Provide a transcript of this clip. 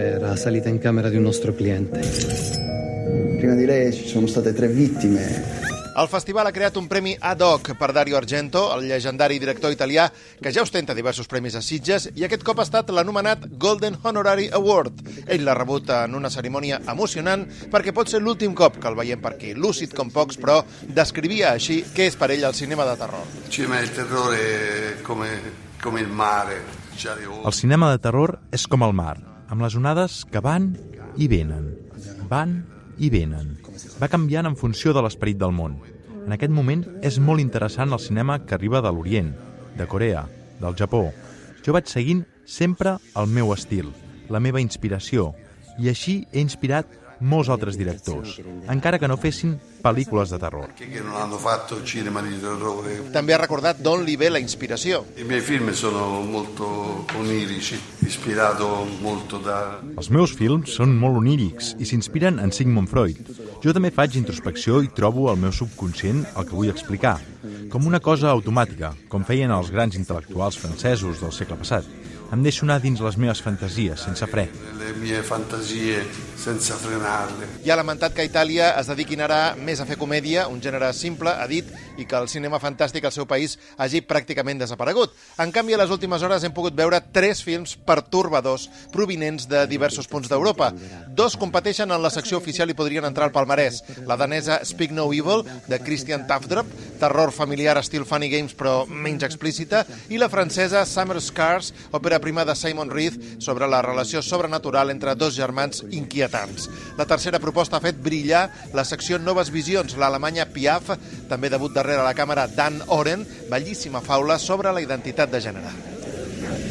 Era la salita in camera di un nostro cliente. Prima di lei ci sono state tre vittime. El festival ha creat un premi ad hoc per Dario Argento, el llegendari director italià que ja ostenta diversos premis a Sitges i aquest cop ha estat l'anomenat Golden Honorary Award. Ell l'ha rebut en una cerimònia emocionant perquè pot ser l'últim cop que el veiem per aquí. Lúcid com pocs, però descrivia així què és per ell el cinema de terror. Il cinema del terrore è come, come il mare. c'ha le onde. El cinema de terror és com el mar, amb les onades que van i venen, van i venen. Va canviant en funció de l'esperit del món. En aquest moment és molt interessant el cinema que arriba de l'Orient, de Corea, del Japó. Jo vaig seguint sempre el meu estil, la meva inspiració, i així he inspirat molts altres directors, encara que no fessin pel·lícules de terror. També ha recordat d'on li ve la inspiració. I miei film sono molto onirici, ispirato molto da Els meus films són molt onírics i s'inspiren en Sigmund Freud. Jo també faig introspecció i trobo el meu subconscient el que vull explicar, com una cosa automàtica, com feien els grans intel·lectuals francesos del segle passat. Em deixo anar dins les meves fantasies, sense fre. le mie fantasie senza frenarle. I ha lamentat que a Itàlia es dediquin ara més a fer comèdia, un gènere simple, ha dit, i que el cinema fantàstic al seu país hagi pràcticament desaparegut. En canvi, a les últimes hores hem pogut veure tres films pertorbadors provinents de diversos punts d'Europa. Dos competeixen en la secció oficial i podrien entrar al palmarès. La danesa Speak No Evil, de Christian Tafdrup, terror familiar estil Funny Games però menys explícita, i la francesa Summer Scars, òpera prima de Simon Reed sobre la relació sobrenatural entre dos germans inquietants. La tercera proposta ha fet brillar la secció Noves Visions, l'alemanya Piaf, també debut darrere la càmera Dan Oren, bellíssima faula sobre la identitat de gènere.